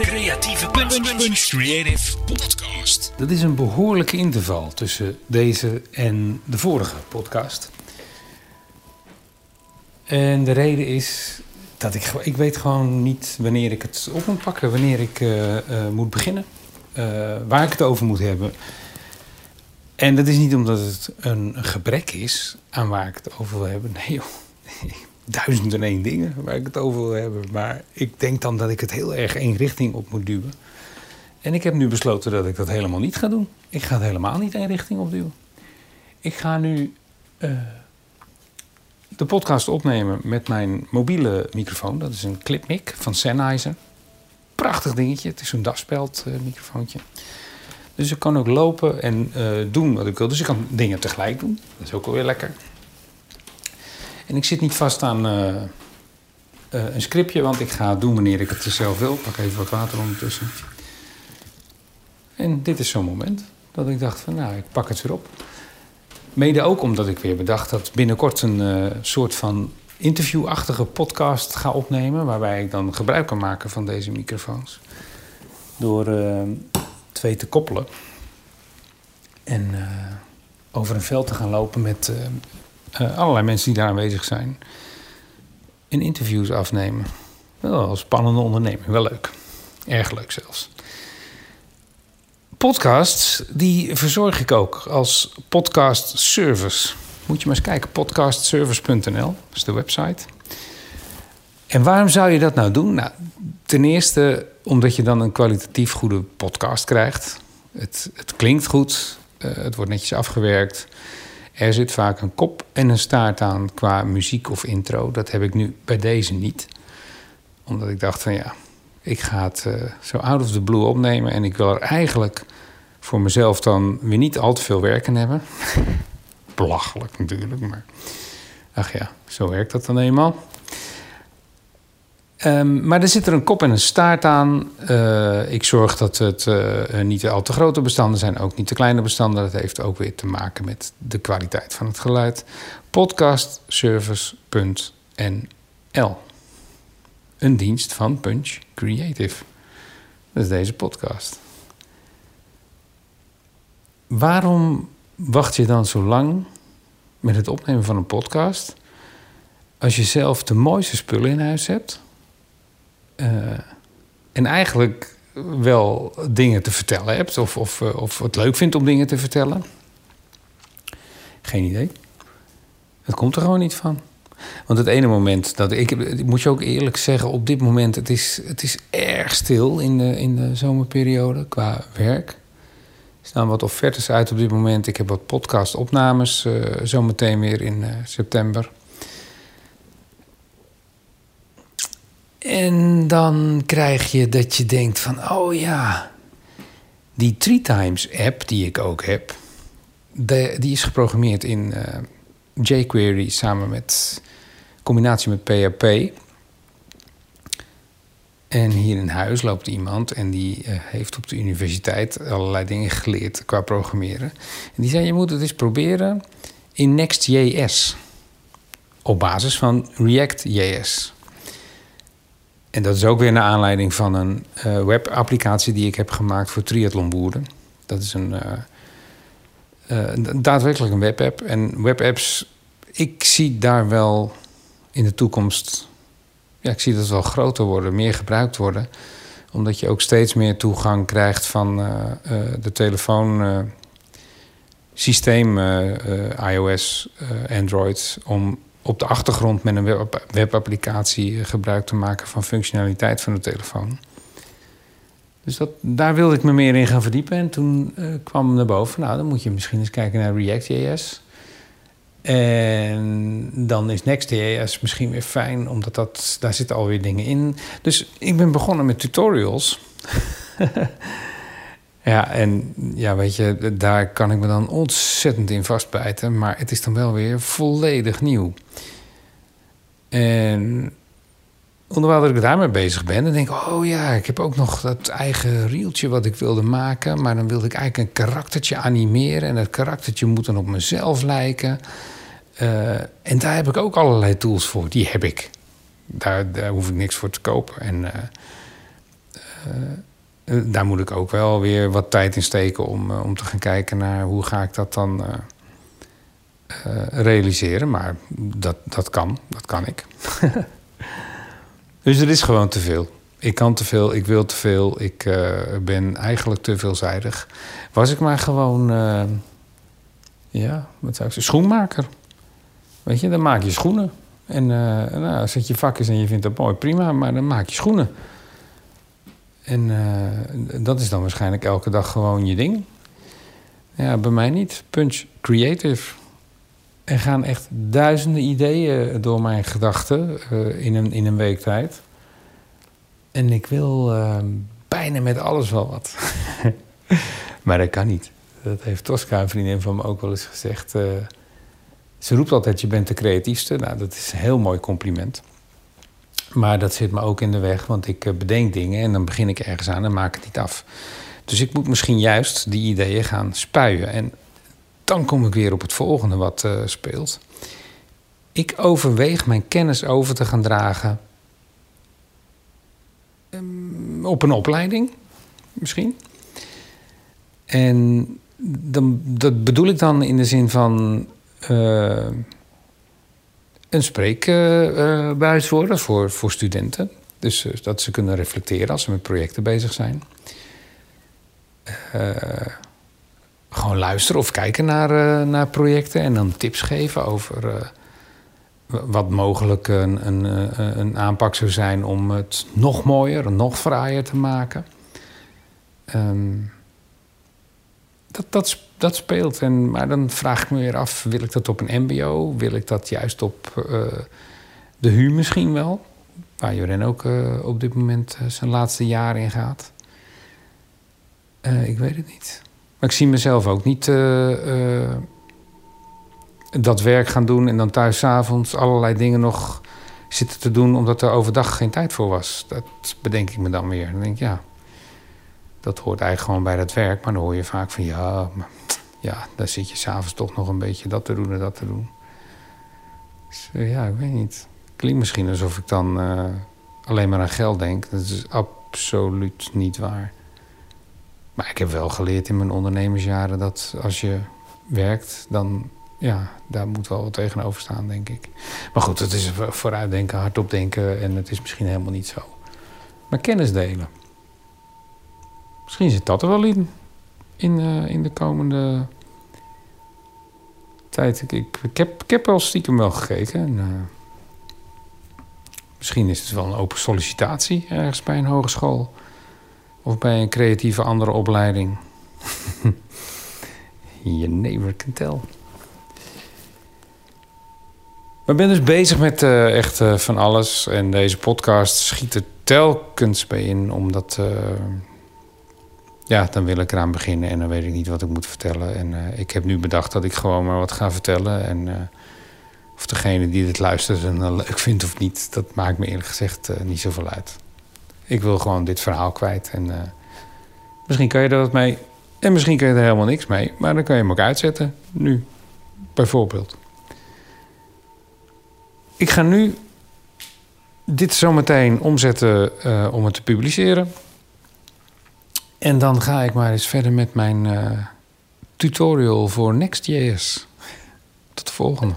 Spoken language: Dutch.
Creatieve Punch, Punch Creative Podcast. Dat is een behoorlijke interval tussen deze en de vorige podcast. En de reden is dat ik, ik weet gewoon niet wanneer ik het op moet pakken, wanneer ik uh, uh, moet beginnen, uh, waar ik het over moet hebben. En dat is niet omdat het een gebrek is aan waar ik het over wil hebben. Nee joh, duizend en één dingen waar ik het over wil hebben. Maar ik denk dan dat ik het heel erg één richting op moet duwen. En ik heb nu besloten dat ik dat helemaal niet ga doen. Ik ga het helemaal niet één richting opduwen. Ik ga nu uh, de podcast opnemen met mijn mobiele microfoon. Dat is een clipmic van Sennheiser. Prachtig dingetje. Het is zo'n daspeld uh, microfoontje. Dus ik kan ook lopen en uh, doen wat ik wil. Dus ik kan dingen tegelijk doen. Dat is ook alweer lekker. En ik zit niet vast aan uh, uh, een scriptje, want ik ga het doen wanneer ik het zelf wil. Pak even wat water ondertussen. En dit is zo'n moment dat ik dacht van nou, ik pak het weer op. Mede ook omdat ik weer bedacht dat binnenkort een uh, soort van interviewachtige podcast ga opnemen. Waarbij ik dan gebruik kan maken van deze microfoons. Door twee te koppelen. En over een veld te gaan lopen met uh, allerlei mensen die daar aanwezig zijn. En interviews afnemen. Wel een spannende onderneming, wel leuk. Erg leuk zelfs. Podcasts, die verzorg ik ook als podcast service. Moet je maar eens kijken, podcastservice.nl, is de website. En waarom zou je dat nou doen? Nou, ten eerste omdat je dan een kwalitatief goede podcast krijgt. Het, het klinkt goed, uh, het wordt netjes afgewerkt. Er zit vaak een kop en een staart aan qua muziek of intro. Dat heb ik nu bij deze niet. Omdat ik dacht van ja, ik ga het uh, zo out of the blue opnemen. En ik wil er eigenlijk voor mezelf dan weer niet al te veel werk in hebben. Belachelijk natuurlijk, maar ach ja, zo werkt dat dan eenmaal. Um, maar er zit er een kop en een staart aan. Uh, ik zorg dat het uh, niet al te grote bestanden zijn, ook niet te kleine bestanden. Dat heeft ook weer te maken met de kwaliteit van het geluid. Podcastservice.nl Een dienst van Punch Creative. Dat is deze podcast. Waarom wacht je dan zo lang met het opnemen van een podcast... als je zelf de mooiste spullen in huis hebt... Uh, en eigenlijk wel dingen te vertellen hebt, of, of, of het leuk vindt om dingen te vertellen. Geen idee. Het komt er gewoon niet van. Want het ene moment dat ik, moet je ook eerlijk zeggen, op dit moment, het is, het is erg stil in de, in de zomerperiode qua werk. Er staan wat offertes uit op dit moment. Ik heb wat podcast-opnames uh, zometeen weer in september. En dan krijg je dat je denkt van, oh ja, die Three Times app die ik ook heb, de, die is geprogrammeerd in uh, jQuery samen met combinatie met PHP. En hier in huis loopt iemand en die uh, heeft op de universiteit allerlei dingen geleerd qua programmeren. En die zei: Je moet het eens proberen in Next.js. Op basis van React.js. En dat is ook weer naar aanleiding van een uh, webapplicatie die ik heb gemaakt voor triathlonboeren. Dat is een, uh, uh, daadwerkelijk een webapp. En webapps, ik zie daar wel in de toekomst... Ja, ik zie dat wel groter worden, meer gebruikt worden. Omdat je ook steeds meer toegang krijgt van de telefoon... systeem iOS, Android... om op de achtergrond met een web webapplicatie gebruik te maken van functionaliteit van de telefoon. Dus dat, daar wilde ik me meer in gaan verdiepen. En toen uh, kwam naar boven, nou, dan moet je misschien eens kijken naar React.js. En dan is Next.js misschien weer fijn, omdat dat, daar zitten alweer dingen in. Dus ik ben begonnen met tutorials. Ja, en ja, weet je, daar kan ik me dan ontzettend in vastbijten. Maar het is dan wel weer volledig nieuw. En onderwijl dat ik daarmee bezig ben, dan denk ik... oh ja, ik heb ook nog dat eigen reeltje wat ik wilde maken... maar dan wilde ik eigenlijk een karaktertje animeren... en dat karaktertje moet dan op mezelf lijken. Uh, en daar heb ik ook allerlei tools voor. Die heb ik. Daar, daar hoef ik niks voor te kopen. En eh, eh, daar moet ik ook wel weer wat tijd in steken om, eh, om te gaan kijken naar hoe ga ik dat dan eh, eh, realiseren. Maar dat, dat kan, dat kan ik. dus er is gewoon te veel. Ik kan te veel, ik wil te veel, ik eh, ben eigenlijk te veelzijdig. Was ik maar gewoon, eh, ja, wat zou ik zeggen, schoenmaker. Weet je, dan maak je schoenen. En eh, nou, als je vak is en je vindt dat mooi, prima, maar dan maak je schoenen. En eh, dat is dan waarschijnlijk elke dag gewoon je ding. Ja, bij mij niet. Punch Creative. Er gaan echt duizenden ideeën door mijn gedachten eh, in, een, in een week tijd. En ik wil eh, bijna met alles wel wat. maar dat kan niet. Dat heeft Tosca, een vriendin van me, ook wel eens gezegd. ze roept altijd, je bent de creatiefste. Nou, dat is een heel mooi compliment. Maar dat zit me ook in de weg, want ik eh, bedenk dingen en dan begin ik ergens aan en maak het niet af. Dus ik moet misschien juist die ideeën gaan spuien. En dan kom ik weer op het volgende wat eh, speelt. Ik overweeg mijn kennis over te gaan dragen ehm, op een opleiding, misschien. En dan, dat bedoel ik dan in de zin van eh, een spreekbuis worden voor, voor studenten. Dus eh, dat ze kunnen reflecteren als ze met projecten bezig zijn. Eh, gewoon luisteren of kijken naar, eh, naar projecten en dan tips geven over wat mogelijk een, een, een aanpak zou zijn om het nog mooier, nog fraaier te maken. Ehm, dat, dat, dat speelt. En, maar dan vraag ik me weer af, wil ik dat op een mbo? Wil ik dat juist op eh, de HU misschien wel? Waar Joren ook eh, op dit moment eh, zijn laatste jaar in gaat. Ik weet het niet. Maar ik zie mezelf ook niet dat werk gaan doen... en dan thuis avonds allerlei dingen nog zitten te doen... omdat er overdag geen tijd voor was. Dat bedenk ik me dan weer. Dan denk ik, ja, dat hoort eigenlijk gewoon bij dat werk. Maar dan hoor je vaak van, ja, ja dan zit je s'avonds toch nog een beetje dat te doen en dat te doen. Dus eh, ja, ik weet niet. Klinkt misschien alsof ik dan eh, alleen maar aan geld denk. Dat is absoluut niet waar. Maar ik heb wel geleerd in mijn ondernemersjaren dat als je werkt, dan ja, daar moet wel wat tegenover staan, denk ik. Maar goed, het is vooruitdenken, hardop denken en het is misschien helemaal niet zo. Maar kennis delen. Misschien zit dat er wel in, in, eh, in de komende tijd. Ik, ik, heb, ik heb stiekem wel gekeken. En, eh, misschien is het wel een open sollicitatie ergens bij een hogeschool. Of bij een creatieve andere opleiding. Je never can tell. Maar ben dus bezig met eh, echt eh, van alles. En deze podcast schiet er telkens bij in. Omdat, ja, dan wil ik eraan beginnen. En dan weet ik niet wat ik moet vertellen. En eh, ik heb nu bedacht dat ik gewoon maar wat ga vertellen. En eh, of degene die dit luistert het nou leuk vindt of niet... dat maakt me eerlijk gezegd eh, niet zoveel uit. Ik wil gewoon dit verhaal kwijt. En misschien kan je er wat mee. En misschien kan je er helemaal niks mee. Maar dan kan je hem ook uitzetten. Nu, bijvoorbeeld. Ik ga nu dit zometeen omzetten om het te publiceren. En dan ga ik maar eens verder met mijn eh, tutorial voor Next.js. Tot de volgende.